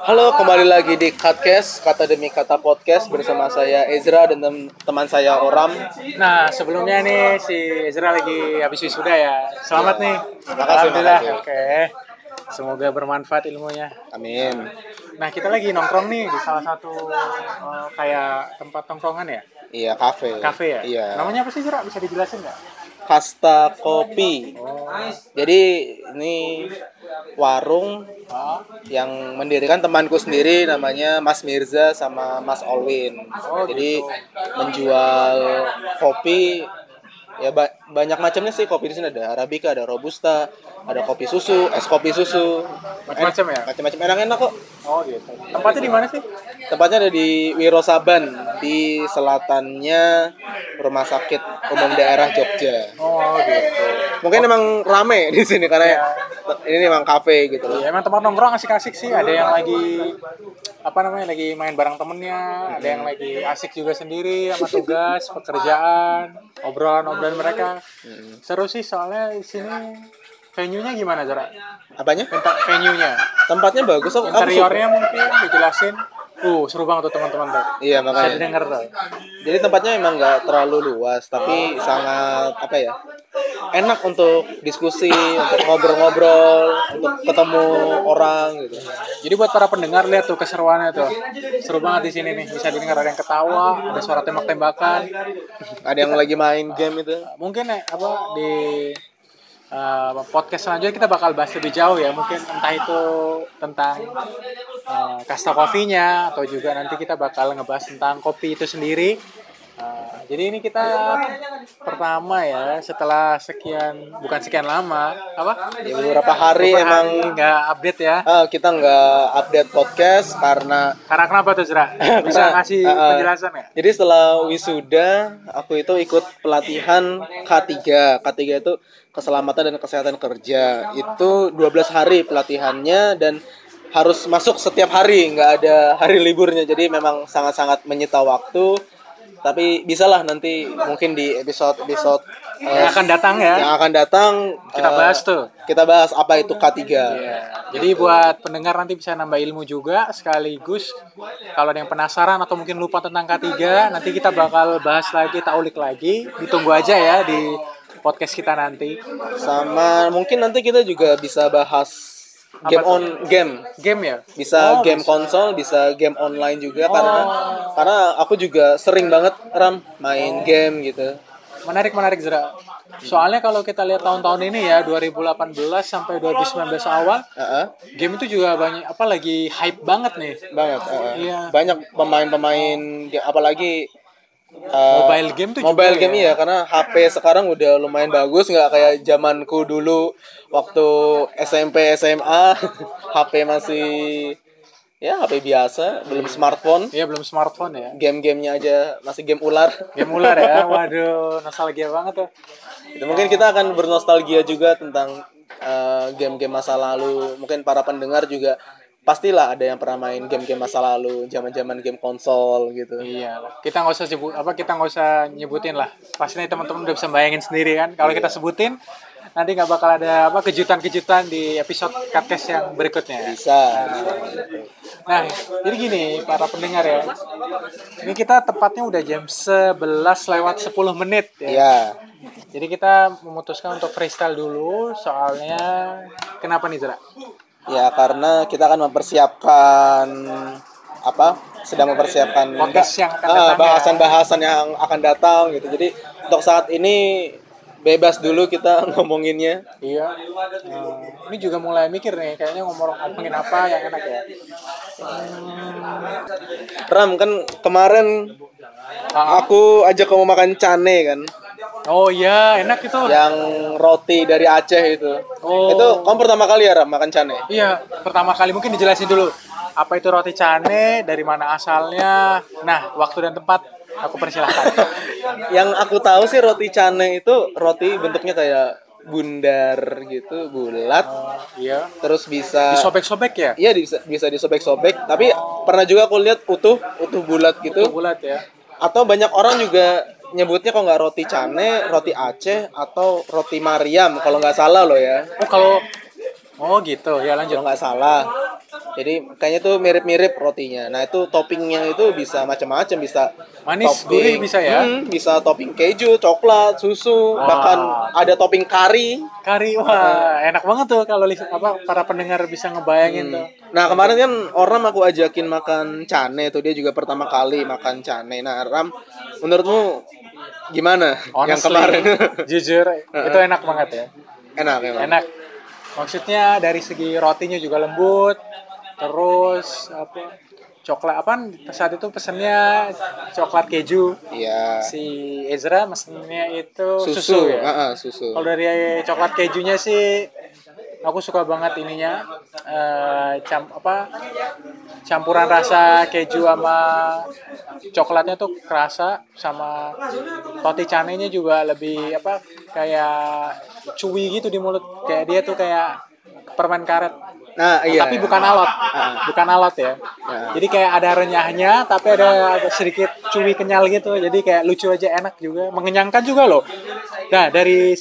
Halo, kembali lagi di Cutcast, kata demi kata podcast bersama saya Ezra dan tem- teman saya Oram. Nah, sebelumnya nih si Ezra lagi habis wisuda ya. Selamat nih. Makasih, Alhamdulillah. makasih. Oke. Semoga bermanfaat ilmunya. Amin. Nah, kita lagi nongkrong nih di salah satu eh, kayak tempat nongkrongan ya. Iya, kafe. Kafe ya? Iya. Namanya apa sih, Ezra? Bisa dijelasin nggak? Kasta Kopi. Oh. Jadi ini warung Oh, yang mendirikan temanku sendiri namanya Mas Mirza sama Mas Olwin. Oh, Jadi gitu. menjual kopi ya ba- banyak macamnya sih kopi di sini ada arabica, ada robusta, ada kopi susu, es kopi susu. Macam-macam ya? Macam-macam enak-enak kok. Oh, gitu. Tempatnya di mana sih? Tempatnya ada di Wirosaban di selatannya Rumah Sakit Umum Daerah Jogja. Oh, gitu. Mungkin emang rame di sini karena ini emang kafe gitu loh. Ya, emang tempat nongkrong asik-asik sih. Ada yang lagi apa namanya lagi main bareng temennya, ada yang lagi asik juga sendiri sama tugas, pekerjaan, obrolan-obrolan mereka. Seru sih soalnya di sini venue-nya gimana Zara? Apanya? Tempat venue-nya, Tempatnya bagus interiornya mungkin dijelasin. Uh, seru banget tuh teman-teman tuh. Iya makanya. didengar tuh. Jadi tempatnya emang nggak terlalu luas, tapi sangat apa ya? Enak untuk diskusi, untuk ngobrol-ngobrol, untuk ketemu orang gitu. Jadi buat para pendengar lihat tuh keseruannya tuh. Seru banget di sini nih. Bisa didengar ada yang ketawa, ada suara tembak-tembakan. Ada yang lagi main game itu. mungkin ya apa di uh, podcast selanjutnya kita bakal bahas lebih jauh ya. Mungkin entah itu tentang uh, kasta kopinya atau juga nanti kita bakal ngebahas tentang kopi itu sendiri Uh, jadi ini kita pertama ya setelah sekian bukan sekian lama apa Ya, beberapa hari Beberapa emang nggak update ya ah, kita nggak update podcast karena karena kenapa tuh Zra bisa ngasih uh, uh, penjelasan ya Jadi setelah wisuda, aku itu ikut pelatihan K3. K3 itu keselamatan dan kesehatan kerja. Itu 12 hari pelatihannya dan harus masuk setiap hari, nggak ada hari liburnya. Jadi memang sangat-sangat menyita waktu. Tapi bisalah nanti mungkin di episode-episode eh, yang akan datang ya yang akan datang kita eh, bahas tuh Kita bahas apa itu K3. Iya. Jadi buat pendengar nanti bisa nambah ilmu juga sekaligus kalau ada yang penasaran atau mungkin lupa tentang K3 nanti kita bakal bahas lagi, tak ulik lagi. Ditunggu aja ya di podcast kita nanti. Sama mungkin nanti kita juga bisa bahas game on game. Game ya? bisa Oh, game bisa. konsol bisa game online juga Oh. karena karena aku juga sering banget ram main game gitu Menarik menarik Zra. Soalnya kalau kita lihat tahun-tahun ini ya 2018 sampai 2019 awal Heeh, game itu juga banyak apa lagi hype banget nih. banget heeh. Iya. banyak pemain-pemain apalagi uh, Mobile game tuh mobile juga game ya. iya karena HP sekarang udah lumayan bagus nggak kayak zamanku dulu waktu SMP SMA HP masih ya HP biasa belum smartphone Iya belum smartphone ya. game-gamenya aja masih game ular Game ular ya. Waduh, nostalgia banget tuh. Itu mungkin kita akan bernostalgia juga tentang uh, game-game masa lalu. Mungkin para pendengar juga pastilah ada yang pernah main game-game masa lalu, zaman-zaman game konsol gitu. Iya, kita nggak usah sebut apa kita nggak usah nyebutin lah. Pasti nih teman-teman udah bisa bayangin sendiri kan. Kalau kita sebutin nanti nggak bakal ada apa kejutan-kejutan di episode podcast yang berikutnya. Bisa. Nah, jadi gini para pendengar ya. Ini kita tepatnya udah jam 11 lewat 10 menit ya. Ya, Jadi kita memutuskan untuk freestyle dulu soalnya kenapa nih Zara? ya karena kita akan mempersiapkan apa? Sedang mempersiapkan Podcast yang akan datang ya. bahasan-bahasan yang akan datang gitu. Jadi untuk saat ini bebas dulu kita ngomonginnya. Iya. Nah, ini juga mulai mikir nih, kayaknya ngomong ngomongin apa yang enak ya. Ram kan kemarin aku ajak kamu makan cane kan. Oh iya, enak itu. yang roti dari Aceh itu. Oh. Itu kamu pertama kali ya Ram makan cane? Iya, pertama kali mungkin dijelasin dulu. Apa itu roti cane, dari mana asalnya. Nah, waktu dan tempat aku persilahkan. yang aku tahu sih roti cane itu roti bentuknya kayak bundar gitu, bulat, iya. terus bisa Disobek-sobek ya? Iya bisa bisa disobek-sobek, tapi pernah juga aku lihat utuh utuh bulat gitu. Itu bulat ya. Atau banyak orang juga nyebutnya kok nggak roti cane, roti Aceh atau roti Mariam kalau nggak salah loh ya. Oh, kalau Oh gitu, ya lanjut. kalau nggak salah jadi kayaknya tuh mirip-mirip rotinya nah itu toppingnya itu bisa macam-macam bisa Manis, gurih bisa ya? Hmm, bisa topping keju coklat susu Wah. bahkan ada topping kari Kari, wah enak banget tuh kalau apa para pendengar bisa ngebayangin tuh. Nah kemarin kan orang aku ajakin makan cane tuh dia juga pertama kali makan cane. Nah Ram, menurutmu gimana yang Honestly, kemarin? jujur itu enak banget ya. enak emang. Enak. Maksudnya dari segi rotinya juga lembut, terus apa coklat apa saat itu pesennya coklat keju Iya. si Ezra mesennya itu susu, Susu, ya Ah, ah, susu. kalau dari coklat kejunya sih aku suka banget ininya eh, cam apa campuran rasa keju sama coklatnya tuh kerasa sama roti canenya juga lebih apa kayak cuy gitu di mulut kayak dia tuh kayak permen karet Nah iya. tapi iya. bukan alot. Bukan alot ya. Jadi kayak ada renyahnya tapi ada sedikit cuy kenyal gitu. Jadi kayak lucu aja enak juga. Mengenyangkan juga loh. Nah dari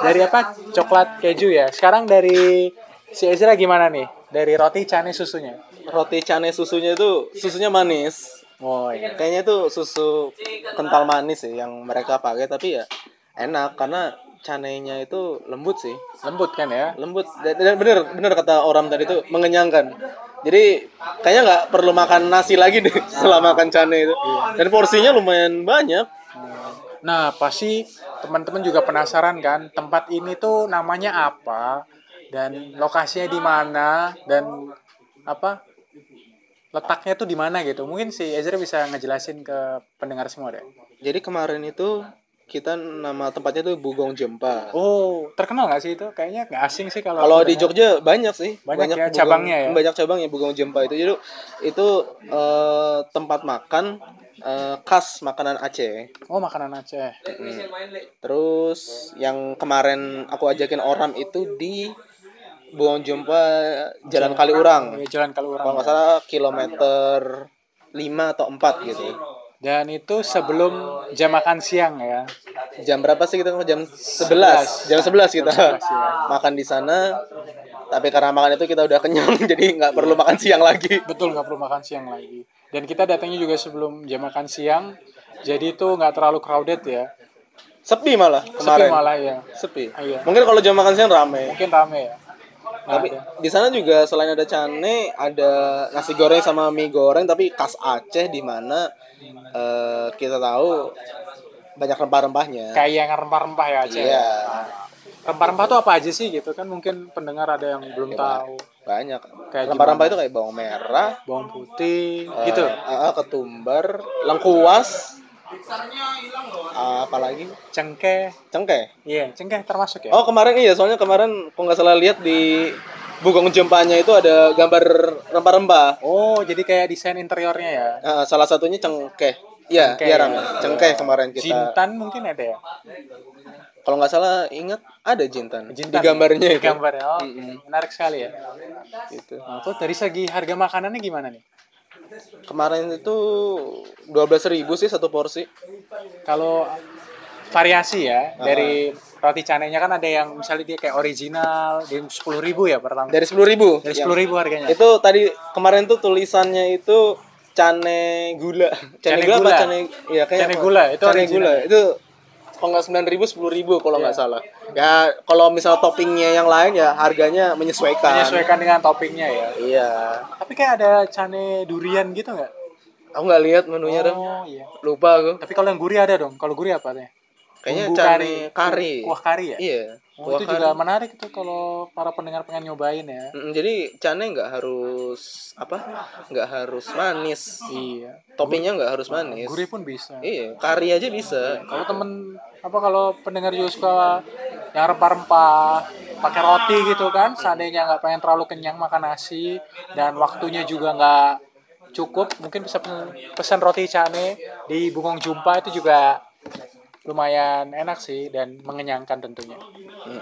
dari apa? Coklat keju ya. Sekarang dari si Ezra gimana nih? Dari roti cane susunya. Roti cane susunya itu susunya manis. oh iya. Kayaknya itu susu kental manis sih yang mereka pakai tapi ya enak. Karena canenya itu lembut sih. lembut kan ya? Lembut. Dan dan bener bener kata orang tadi itu mengenyangkan. Jadi kayaknya nggak perlu makan nasi lagi deh setelah makan cane itu. Dan porsinya lumayan banyak. Nah, pasti teman-teman juga penasaran kan, tempat ini tuh namanya apa? Dan lokasinya di mana? Dan apa? Letaknya tuh di mana gitu. Mungkin si Ezra bisa ngejelasin ke pendengar semua deh. jadi kemarin itu kita nama tempatnya tuh Bugong Jempa Oh, terkenal nggak sih itu? Kayaknya nggak asing sih kalau kalau di. Jogja banyak sih Banyak ya, Bugong- cabangnya ya? banyak cabangnya Bugong Jempa itu jadi itu eh, tempat makan eh, khas makanan Aceh Oh, makanan Aceh. Terus yang kemarin aku ajakin orang itu di Buang Jumpa Jalan Kaliurang. Ya, Jalan Kalau Kalurang. nggak salah kilometer 5 atau 4 gitu. Dan itu sebelum jam makan siang ya. Jam berapa sih kita? Jam 11. Jam 11 kita Jam 11, ya. makan di sana. Tapi karena makan itu kita udah kenyang jadi nggak perlu makan siang lagi. Betul nggak perlu makan siang lagi. Dan kita datangnya juga sebelum jam makan siang. Jadi itu nggak terlalu crowded ya. Sepi malah Sepi kemarin. malah ya. Sepi. Iya. Mungkin kalau jam makan siang rame. Mungkin rame ya. Tapi di sana juga selain ada cane, ada nasi goreng sama mie goreng tapi khas Aceh di mana eh, kita tahu banyak rempah-rempahnya. kayak yang rempah-rempah ya Aceh. Iya. Rempah-rempah tuh apa aja sih gitu kan mungkin pendengar ada yang belum tahu. Banyak. Kayak Rempah-rempah itu kayak bawang merah, Bawang putih eh, gitu. eh, ketumbar, lengkuas, apalagi Cengkeh. cengkeh. Iya, cengkeh termasuk ya. Oh kemarin iya, soalnya kemarin kalau nggak salah lihat di Bugong Jempanya itu ada gambar rempah-rempah. Oh, jadi kayak desain interiornya ya. Eh, salah satunya cengkeh. Iya, Cengkeh, iya ya. Ram. Cengkeh kemarin kita. Jintan mungkin ada ya. Kalau nggak salah ingat ada jintan, Jintan. di gambarnya Di itu. gambarnya. Oh, Mm-mm. menarik sekali ya. Gitu. Nah, terus dari segi harga makanannya gimana nih? Kemarin itu 12.000 sih satu porsi. Kalau variasi ya dari roti canenya kan ada yang misalnya dia kayak original di sepuluh ribu ya pertama Dari 10.000. dari Yang- sepuluh ribu harganya Itu tadi kemarin tuh tulisannya itu cane gula. Cane, Cane gula, apa cane iya kayaknya Cane apa? gula, itu cane original. gula. Itu kalau nggak 9.000 10.000 kalau nggak Iya. salah. Ya kalau misal toppingnya yang lain ya harganya menyesuaikan. menyesuaikan dengan toppingnya ya Iya. tapi kayak ada cane durian gitu nggak Aku nggak lihat menunya oh iya Lupa aku. tapi kalau yang gurih ada dong kalau gurih apa nih Kayaknya cane kari. kuah kari ya Iya. Oh, itu juga menarik tuh kalau para pendengar pengen nyobain ya. Mm, jadi cane nggak harus apa? Nggak harus manis. Iya. Toppingnya nggak harus manis. Gurih pun bisa. Iya kari aja bisa. Kalau temen apa kalau pendengar juga suka yang rempah-rempah pakai roti gitu kan seandainya nggak pengen terlalu kenyang makan nasi dan waktunya juga nggak cukup mungkin bisa pesen, pesan roti cane di Bungong Jumpa itu juga lumayan enak sih dan mengenyangkan tentunya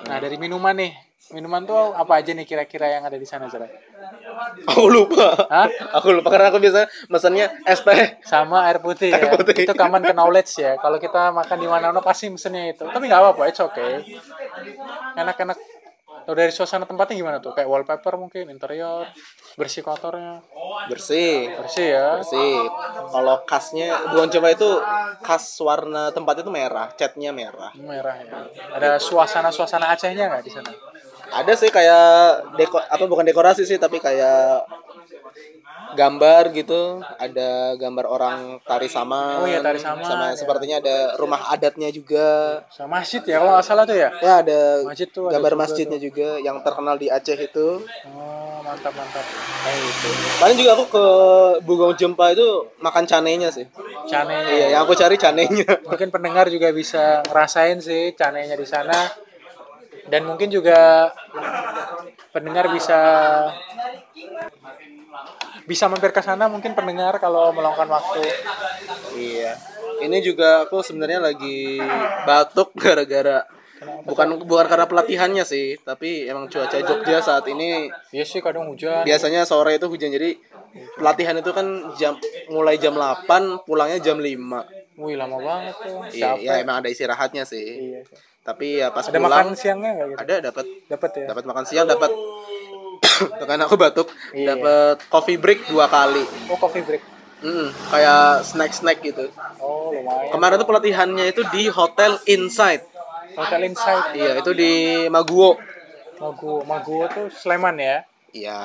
nah dari minuman nih minuman tuh apa aja nih kira-kira yang ada di sana Zara? aku lupa Hah? aku lupa karena aku biasa mesennya es teh sama air putih ya. Air putih. Itu common ke knowledge ya. Kalau kita makan di mana-mana pasti mesennya itu. Tapi nggak apa-apa, it's okay. Enak-enak. Kalau dari suasana tempatnya gimana tuh? Kayak wallpaper mungkin, interior, bersih kotornya. bersih Bersih ya. bersih kalau khasnya Buang Coba itu khas warna tempat itu merah catnya merah Merah ya. Ada suasana-suasana Acehnya nggak di sana? ada sih kayak deko apa bukan dekorasi sih tapi kayak gambar gitu ada gambar orang tari saman Oh iya, tari saman, sama ya. sepertinya ada rumah adatnya juga Sama masjid ya kalau nggak salah tuh ya. ya ada Masjid tuh ada gambar juga masjidnya juga yang terkenal di Aceh itu Oh mantap mantap. kayak gitu paling juga aku ke Bugong Jempa itu makan canenya sih Canenya. iya yang aku cari canenya Mungkin pendengar juga bisa ngerasain sih canenya di sana. Dan mungkin juga pendengar bisa bisa mampir ke sana mungkin pendengar kalau meluangkan waktu. Iya. Ini juga aku sebenarnya lagi batuk gara-gara bukan bukan karena pelatihannya sih, tapi emang cuaca Jogja saat ini Iya sih kadang hujan. biasanya sore itu hujan jadi pelatihan itu kan jam mulai jam 8, pulangnya jam 5. Wih lama banget tuh. Iya, ya emang ada istirahatnya sih. Iya. Tapi ya pas Ada pulang makan siangnya nggak gitu? ada dapat Dapat ya. dapat makan siang, dapat Tuh kan aku batuk, Iya. dapat coffee break dua kali. Oh coffee break. Mm, kayak snack-snack gitu. Oh lumayan. Kemarin tuh pelatihannya itu di Hotel Inside. Hotel Insight. Iya, itu di Maguwo. Maguwo, Maguwo tuh Sleman ya. Iya.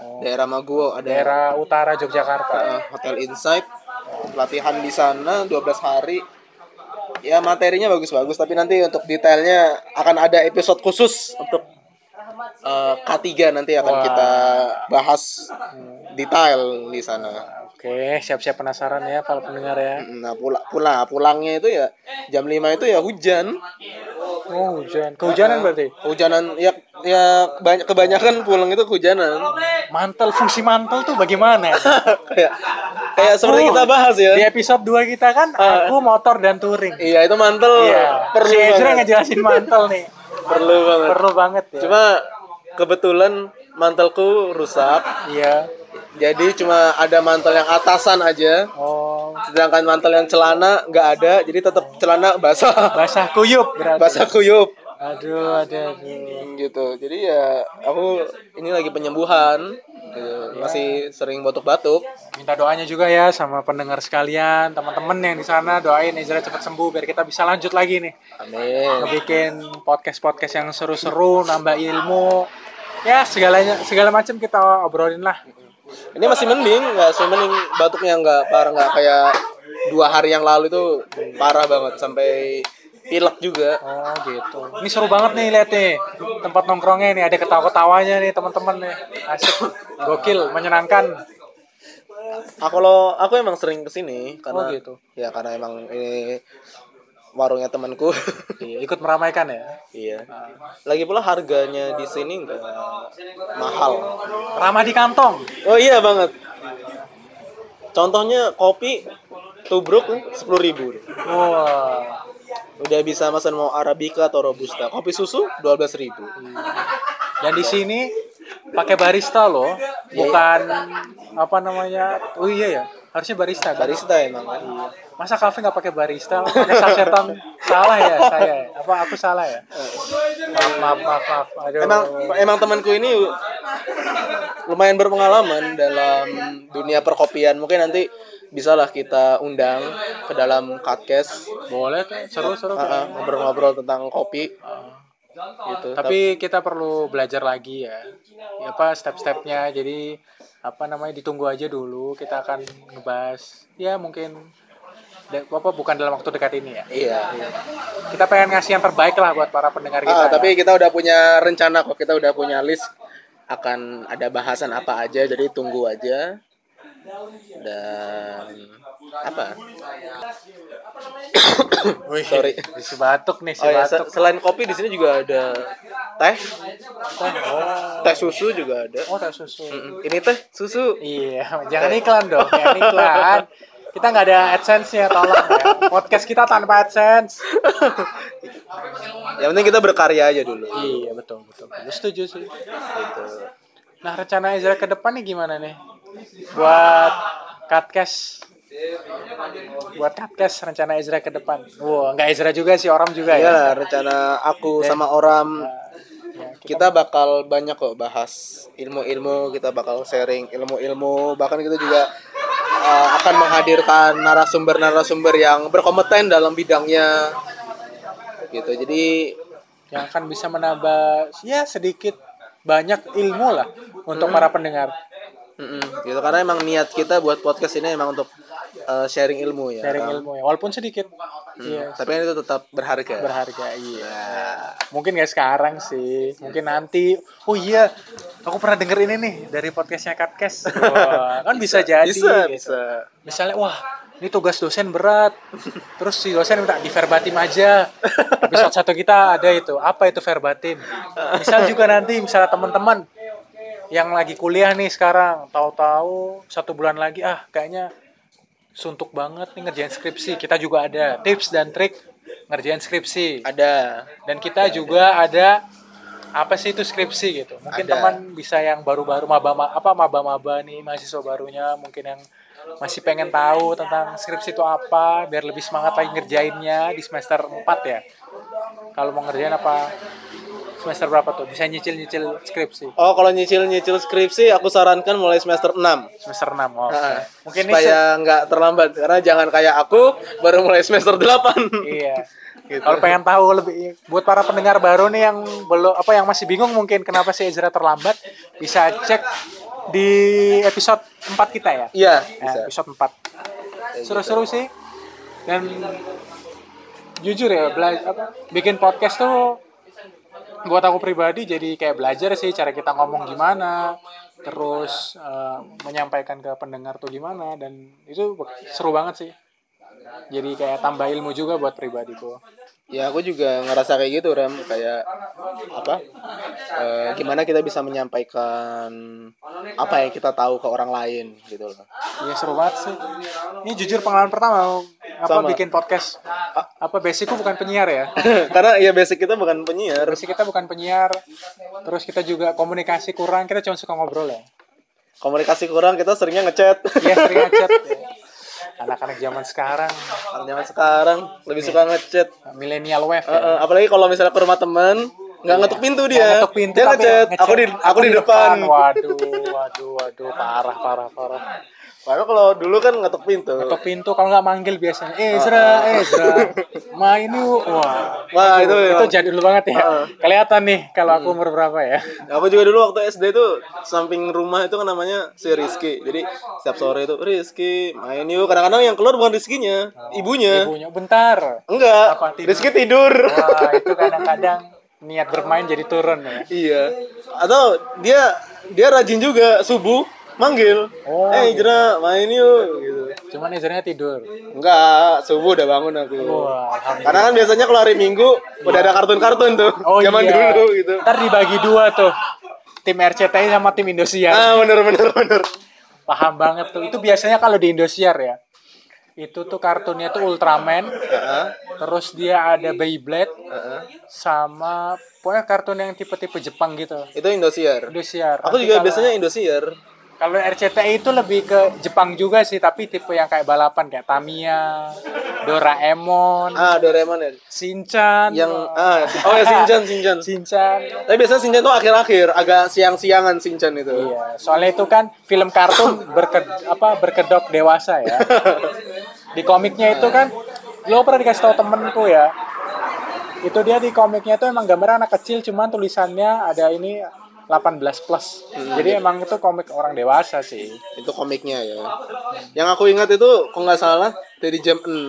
Oh. Daerah Maguwo ada Daerah utara Yogyakarta. uh, Hotel Insight. Pelatihan di sana 12 hari. Ya materinya bagus-bagus tapi nanti untuk detailnya akan ada episode khusus untuk uh, K3 nanti akan Wah. kita bahas detail di sana. Oke, siap-siap penasaran ya para pendengar ya. Nah, pula, pula pulangnya itu ya jam 5 itu ya hujan. Oh hujan, kehujanan berarti. Hujanan ya ya banyak kebanyakan pulang itu kehujanan. Mantel, fungsi mantel tuh bagaimana? kayak kayak seperti Aku- kita bahas ya. Di episode 2 kita kan aku motor dan touring. Iya, itu mantel Iya, perlu si Ezra ngejelasin mantel nih. Perlu banget. Perlu banget ya. Cuma kebetulan mantelku rusak. Iya. Jadi cuma ada mantel yang atasan aja. Oh, Sedangkan mantel yang celana nggak ada, jadi tetap celana basah. basah kuyup berarti. basah kuyup Aduh, aduh, aduh. gitu. Jadi ya aku ini lagi penyembuhan. Gitu. Masih sering batuk-batuk. Minta doanya juga ya sama pendengar sekalian, teman-teman yang di sana doain Ezra cepat sembuh biar kita bisa lanjut lagi nih. Amin. Ngebikin podcast-podcast yang seru-seru, nambah ilmu. Ya, segalanya segala macam kita obrolin lah. Ini masih mending, nggak sih mending batuknya nggak parah nggak kayak dua hari yang lalu itu parah banget sampai pilek juga. Oh gitu. Ini seru banget nih lihat nih tempat nongkrongnya nih ada ketawa-ketawanya nih teman-teman nih. Asik, gokil, menyenangkan. Aku lo aku emang sering ke sini karena Oh, gitu. ya karena emang ini warungnya temanku. Iya, ikut meramaikan ya. iya. Lagi pula harganya di sini nggak mahal. Ramah di kantong. Oh iya banget. Contohnya kopi tubruk sepuluh ribu. Wah. Udah bisa pesan mau arabica atau robusta. Kopi susu dua belas ribu. Dan di sini pakai barista loh, bukan apa namanya? Oh iya ya, harusnya barista. kan? Barista emang kan. Masa kafe nggak pakai barista? Pakai sasetan? salah ya saya? Apa aku salah ya? Maaf maaf maaf maaf. Aduh. Emang emang temanku ini lumayan berpengalaman dalam dunia perkopian. Mungkin nanti bisalah kita undang ke dalam podcast boleh tuh seru seru. Ah, ah, ngobrol-ngobrol tentang kopi gitu. Tapi kita perlu belajar lagi ya. Ya apa step-stepnya. Jadi apa namanya ditunggu aja dulu. Kita akan ngebahas ya mungkin apa bukan dalam waktu dekat ini ya. iya. Kita pengen ngasih yang terbaik lah buat para pendengar kita. Ah, ya. tapi kita udah punya rencana kok. Kita udah punya list akan ada bahasan apa aja. Jadi tunggu aja. Dan apa? Wih, sorry. Si batuk nih, si Oh ya, batuk. se- selain kopi di sini juga ada teh, Oh, teh susu juga ada. oh teh susu. Mm-mm. Ini teh susu. Iya, jangan iklan dong, jangan iklan. Kita nggak ada AdSense-nya, tolong ya. Podcast kita tanpa AdSense. Yang penting kita berkarya aja dulu. Iya, betul, betul. Gue setuju sih. Gitu. Nah, rencana Ezra ke depan nih gimana nih? Buat Katcast. Buat Katcast rencana Ezra ke depan. Wah, nggak Ezra juga sih, orang juga Ya ya. lah, rencana aku sama Oram kita bakal banyak kok bahas ilmu-ilmu, kita bakal sharing ilmu-ilmu, bahkan kita juga uh, akan menghadirkan narasumber-narasumber yang berkompeten dalam bidangnya. Gitu. Jadi yang akan bisa menambah ya sedikit banyak ilmu lah untuk para pendengar. Mm-mm, gitu karena emang niat kita buat podcast ini emang untuk uh, sharing ilmu ya. Sharing ilmu ya, walaupun sedikit. Iya, Tapi kan itu tetap berharga. berharga iya mungkin nggak sekarang sih mungkin nanti oh iya aku pernah denger ini nih dari podcastnya Katkes Wah, kan bisa, jadi bisa, gitu. bisa. misalnya wah ini tugas dosen berat terus si dosen minta di verbatim aja episode satu kita ada itu apa itu verbatim misal juga nanti misalnya teman-teman yang lagi kuliah nih sekarang. Tahu-tahu satu bulan lagi ah kayaknya suntuk banget nih ngerjain skripsi. Kita juga ada tips dan trik ngerjain skripsi. Ada. dan kita juga ada apa sih itu skripsi gitu? Mungkin Ada. teman bisa yang baru-baru maba ma- apa maba-maba nih mahasiswa barunya mungkin yang masih pengen tahu tentang skripsi itu apa biar lebih semangat lagi ngerjainnya di semester 4 ya kalau mau ngerjain apa semester berapa tuh bisa nyicil-nyicil skripsi Oh, kalau nyicil-nyicil skripsi aku sarankan mulai semester 6. semester 6 oh. Heeh. mungkin ini supaya nggak terlambat karena jangan kayak aku baru mulai semester 8. Iya. Gitu. Kalau pengen tahu lebih buat para pendengar baru nih yang belum apa yang masih bingung mungkin kenapa si Ezra terlambat, bisa cek di episode 4 kita ya. Iya, Nah, episode 4. Seru-seru sih. Dan jujur ya, bela- apa, bikin podcast tuh buat aku pribadi jadi kayak belajar sih cara kita ngomong gimana, terus eh, menyampaikan ke pendengar tuh gimana dan itu seru banget sih. Jadi kayak tambah ilmu juga buat pribadiku. Ya aku juga ngerasa kayak gitu Ram kayak apa? eh, gimana kita bisa menyampaikan apa yang kita tahu ke orang lain gitu loh. Iya seru banget sih. Ini jujur pengalaman pertama apa Sama. bikin podcast. Apa basicku bukan penyiar ya. karena ya basic kita bukan penyiar. Basic kita bukan penyiar. Terus kita juga komunikasi kurang, kita cuma suka ngobrol ya. Komunikasi kurang kita seringnya ngechat. Iya sering ngechat. ya. Anak-anak zaman sekarang Zaman sekarang lebih suka ngechat. milenial wave ya. eh, apalagi kalau misalnya ke rumah temen nggak ngetuk pintu dia. Nggak ngetuk pintu dia ngechat. Aku di aku di depan. Waduh, waduh, waduh, parah, parah, parah. Padahal kalau dulu kan ngetuk pintu. Ngetuk pintu kalau nggak manggil biasanya, Ezra, Ezra, main yuk. Wah, Wah, itu, itu emang. jadul banget ya. Kelihatan nih kalau aku umur berapa ya. Aku juga dulu waktu SD itu samping rumah itu kan namanya si Rizky. Jadi setiap sore itu Rizky main yuk. Kadang-kadang yang keluar bukan Rizkynya, ibunya. Ibunya bentar. Enggak, Apa, tidur? Rizky tidur. Wah, itu kadang-kadang niat bermain jadi turun ya. iya. Atau dia dia rajin juga subuh manggil. Oh, eh, Jera main yuk gitu. Cuman Ezra tidur. Enggak, subuh udah bangun aku. Wah, alhamdulillah. Karena kan biasanya kalau hari Minggu udah ada kartun-kartun tuh. Oh Zaman iya. dulu gitu. Ntar dibagi dua tuh. Tim RCTI sama tim Indosiar. Ah, bener bener bener. Paham banget tuh. Itu biasanya kalau di Indosiar ya. Itu tuh kartunnya tuh Ultraman. Heeh. Terus dia ada Beyblade heeh. sama pokoknya kartun yang tipe-tipe Jepang gitu. Itu Indosiar. Indosiar. Aku Nanti juga kalau- biasanya Indosiar. Kalau RCTI itu lebih ke Jepang juga sih, tapi tipe yang kayak balapan kayak Tamiya, Doraemon, Ah, Doraemon ya. Shinchan, Yang ah, oh ya Shinchan, Shinchan. Shinchan. Tapi biasanya Shinchan tuh akhir-akhir, agak siang-siangan Shinchan itu. Iya, soalnya itu kan film kartun berke, apa berkedok dewasa ya. Di komiknya itu kan, lo pernah dikasih tahu temenku ya. Itu dia di komiknya itu emang gambar anak kecil, cuman tulisannya ada ini 18 plus. Jadi emang itu komik orang dewasa sih. Itu komiknya ya. Yang aku ingat itu kalau nggak salah dari jam 6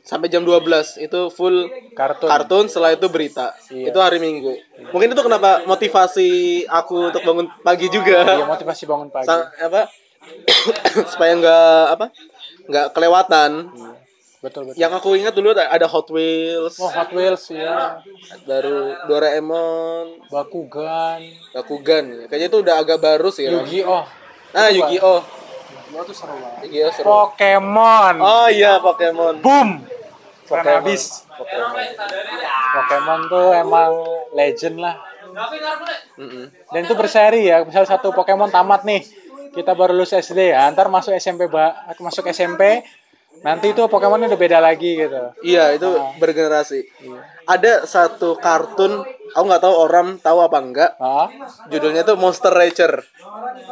sampai jam 12 itu full Kartun. kartun setelah itu berita. Iya. Itu hari Minggu. Mungkin itu kenapa motivasi aku untuk bangun pagi juga. Iya, motivasi bangun pagi. Sa- apa? supaya nggak apa? nggak kelewatan. Betul betul. Yang aku ingat dulu ada Hot Wheels, Oh, Hot Wheels ya. baru Doraemon, Bakugan, Bakugan. Kayaknya itu udah agak baru sih. Ram. Yu-Gi-Oh. Ah, Yu-Gi-Oh. Yu-Gi-Oh tuh seru banget. Yu-Gi-Oh seru. Pokemon. Oh iya Pokemon. Boom. Pokemon. habis. Pokemon tuh emang legend lah. Mm-mm. Dan itu berseri ya. Misal satu Pokemon tamat nih. Kita baru lulus SD ya. Ntar masuk SMP ba masuk SMP Nanti itu Pokemon udah beda lagi gitu. Iya, itu bergenerasi. Ada satu kartun, aku nggak tahu orang tahu apa enggak. Ah, Judulnya tuh Monster Rancher.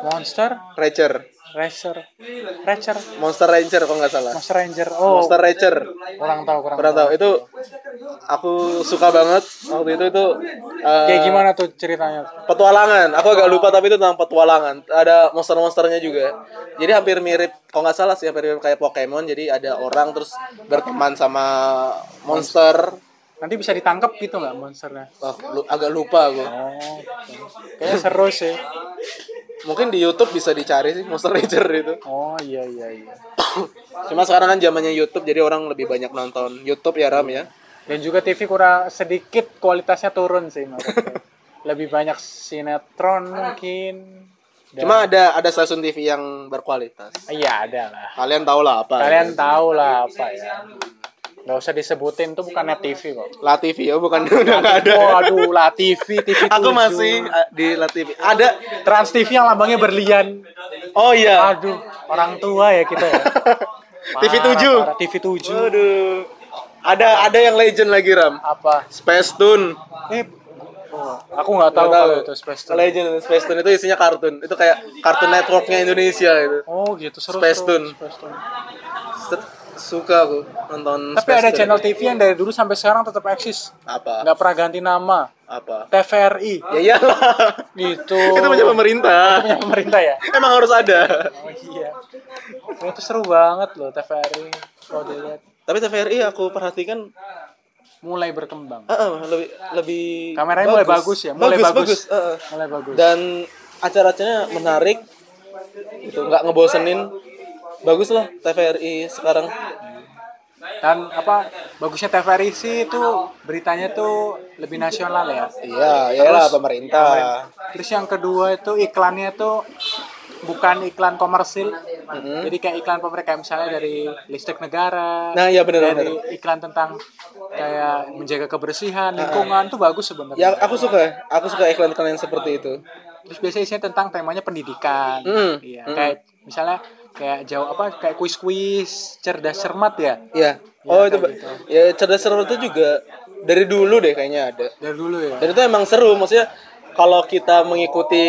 Monster Rancher. Racer, Racer, Monster Rancher kalau nggak salah. Monster Ranger. Oh, Monster Rancher. kurang tahu kurang. Pernah tahu itu aku suka banget waktu itu itu eh, Kayak gimana tuh ceritanya? petualangan. Aku agak lupa tapi itu tentang petualangan. Ada monster-monsternya juga. Jadi hampir mirip, kalau nggak salah sih hampir mirip kayak Pokemon. Jadi ada orang terus berteman sama monster. Nanti bisa ditangkap gitu nggak monsternya? Wah, lu- agak lupa aku. Oh, kayaknya seru sih. Mungkin di YouTube bisa dicari sih Monster Rancher itu. Oh iya iya iya. Cuma sekarang kan zamannya YouTube jadi orang lebih banyak nonton YouTube ya Ram ya. Dan juga TV kurang sedikit kualitasnya turun sih. Lebih banyak sinetron mungkin. Dan- Cuma ada ada stasiun TV yang berkualitas. Iya ada lah. Kalian tahu lah apa. Kalian tahu lah apa ya. Gak usah disebutin tuh bukan net TV kok. La TV ya bukan udah nggak ada. Waduh, La TV, TV Aku 7. masih uh, di La TV. Ada. Trans TV yang lambangnya berlian. Oh iya. Aduh, orang tua ya kita ya. TV 7. Parah, TV 7. Aduh. Ada ada yang legend lagi Ram. Apa? Space Tune. Eh, oh, aku nggak tahu kalau itu Space Tune. Legend Space Tune itu isinya kartun. Itu kayak kartun networknya Indonesia itu. Oh gitu seru. Space Tune. Space Tune. Suka aku nonton Tapi Space ada channel TV yang dari dulu sampai sekarang tetap eksis. apa? Nggak pernah ganti nama. Apa? TVRI. Ya iyalah. Gitu. itu punya pemerintah. Punya pemerintah ya? Emang harus ada. Oh iya. Oh, itu seru banget loh TVRI. Kalau dilihat Tapi TVRI aku perhatikan mulai berkembang. ah, ah, lebih lebih Kameranya mulai bagus ya, mulai bagus. ah, ah. Mulai bagus. Dan acara-acaranya menarik. Itu nggak ngebosenin. Bagus lah TVRI sekarang. Dan apa bagusnya TVRI sih itu beritanya tuh lebih nasional ya. Iya, iyalah pemerintah. Terus yang kedua itu iklannya tuh bukan iklan komersil. Jadi kayak iklan pemerintah kayak misalnya dari listrik negara. Nah, iya benar dari benar. iklan tentang kayak menjaga kebersihan, lingkungan tuh bagus sebenarnya. Ya aku suka, aku suka iklan-iklan yang seperti itu. Terus biasanya isinya tentang temanya pendidikan. Mm. Iya, kayak misalnya kayak jauh apa kayak kuis-kuis cerdas cermat ya. Iya. Oh itu, kayak ba- gitu. ya cerdas cermat itu juga dari dulu deh kayaknya ada. Dari dulu ya. Dan itu emang seru, maksudnya kalau kita mengikuti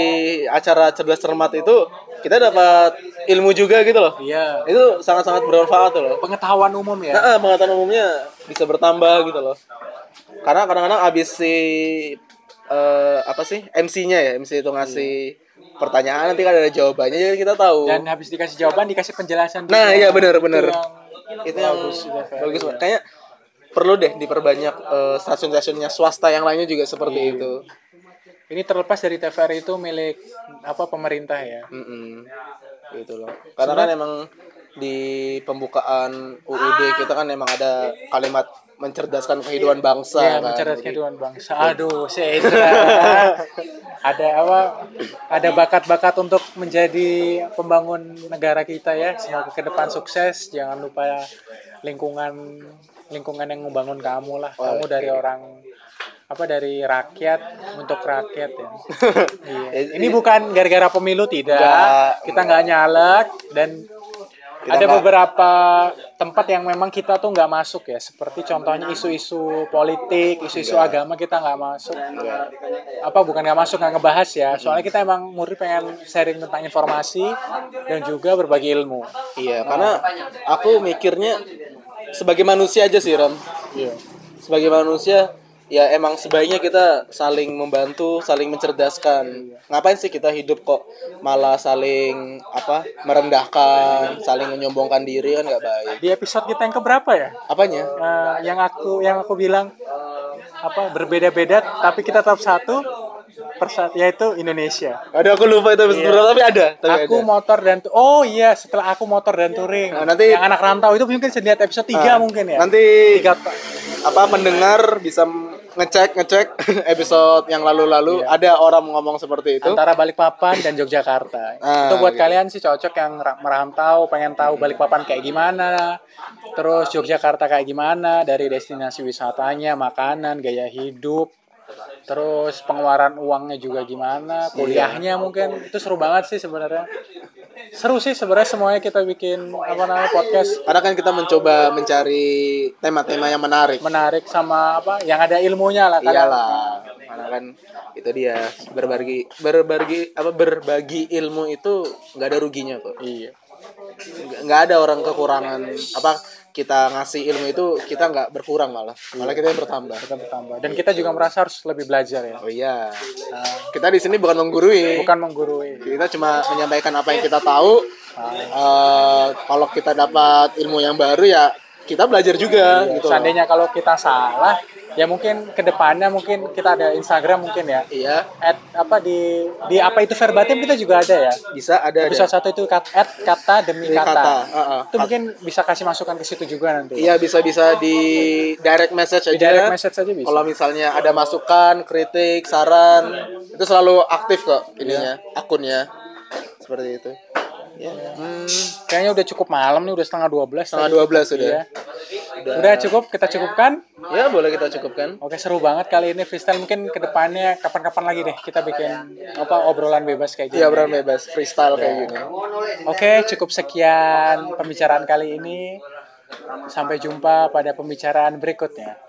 acara cerdas cermat itu kita dapat ilmu juga gitu loh. Iya. Itu sangat-sangat bermanfaat loh. Pengetahuan umum ya. Nah, pengetahuan umumnya bisa bertambah gitu loh. Karena kadang-kadang abis si eh, apa sih MC-nya ya, MC itu ngasih pertanyaan nanti kan ada jawabannya jadi kita tahu. Dan habis dikasih jawaban dikasih penjelasan. Nah, juga. iya benar benar. Itu yang bagus TVRI, bagus ya. Kayaknya perlu deh diperbanyak eh, stasiun-stasiunnya swasta yang lainnya juga seperti Iya. itu. Ini terlepas dari TVRI itu milik apa pemerintah ya. Mm-mm. Gitu loh. Karena kan emang di pembukaan UUD kita kan emang ada kalimat mencerdaskan kehidupan bangsa Ya, kan. mencerdaskan Jadi- kehidupan bangsa. Aduh, Sandra. ada apa? Ada bakat-bakat untuk menjadi pembangun negara kita ya. Semoga ke depan sukses. Jangan lupa lingkungan lingkungan yang membangun kamu lah. Kamu dari orang apa dari rakyat untuk rakyat ya. Iya. Ini bukan gara-gara pemilu tidak. Enggak. Kita nggak nyalek dan Kita ada nggak- beberapa tempat yang memang kita tuh nggak masuk ya. Seperti contohnya isu-isu politik isu-isu agama kita nggak masuk. Apa bukan nggak masuk nggak ngebahas ya. Soalnya kita emang murni pengen sharing tentang informasi dan juga berbagi ilmu. Iya, karena aku mikirnya sebagai manusia aja sih, Ram. iya. Sebagai manusia ya emang sebaiknya kita saling membantu, saling mencerdaskan. Ngapain sih kita hidup kok malah saling apa? merendahkan, saling menyombongkan diri kan nggak baik. di episode kita yang keberapa ya Apanya? Eh, yang aku yang aku bilang apa berbeda-beda tapi kita tetap satu persat yaitu Indonesia Aduh aku lupa itu episode berapa, tapi ada, tapi aku ada. motor dan oh iya setelah aku motor dan touring Nah, nanti- yang anak rantau itu mungkin bisa lihat episode 3 Nah, mungkin ya Nanti tiga apa pendengar bisa ngecek ngecek episode yang lalu-lalu ada orang ngomong seperti itu. antara Balikpapan dan Yogyakarta. Ah, itu buat gitu. kalian sih cocok yang ra- merantau pengen tahu Balikpapan kayak gimana. Terus Yogyakarta kayak gimana dari destinasi wisatanya makanan gaya hidup. Terus pengeluaran uangnya juga gimana kuliahnya mungkin. Itu seru banget sih sebenarnya seru sih sebenarnya semuanya kita bikin apa namanya podcast Karena kan kita mencoba mencari tema-tema yang menarik. menarik sama apa yang ada ilmunya lah kan. Iyalah, karena kan itu dia berbagi berbagi apa berbagi ilmu itu nggak ada ruginya kok. Iya. Nggak- nggak ada orang kekurangan apa kita ngasih ilmu itu kita nggak berkurang malah malah kita yang bertambah. Kita bertambah dan kita juga merasa harus lebih belajar ya. Oh iya, kita di sini bukan menggurui. Bukan menggurui. Kita cuma menyampaikan apa yang kita tahu. Eh, kalau kita dapat ilmu yang baru ya kita belajar juga gitu. loh. Seandainya kalau kita salah, ya mungkin ke depannya mungkin kita ada Instagram mungkin ya. Iya, At apa di di apa itu verbatim kita juga ada ya. bisa ada ada. Episode satu itu kat, at kata demi kata. kata, heeh. Itu mungkin bisa kasih masukan ke situ juga nanti. Iya bisa bisa di direct message aja. Di direct message aja bisa. Kalau misalnya ada masukan, kritik, saran, itu selalu aktif kok ininya, Iya. akunnya. Seperti itu. Ya. Hmm, Kayaknya udah cukup malam nih, udah setengah 12 setengah tadi. 12 sudah. Iya. Udah cukup, kita cukupkan. Ya, boleh kita cukupkan. Oke seru banget kali ini freestyle mungkin ke depannya kapan-kapan lagi deh kita bikin apa obrolan bebas kayak gini. Iya, obrolan bebas, freestyle kayak gini. Oke cukup sekian pembicaraan kali ini. Sampai jumpa pada pembicaraan berikutnya.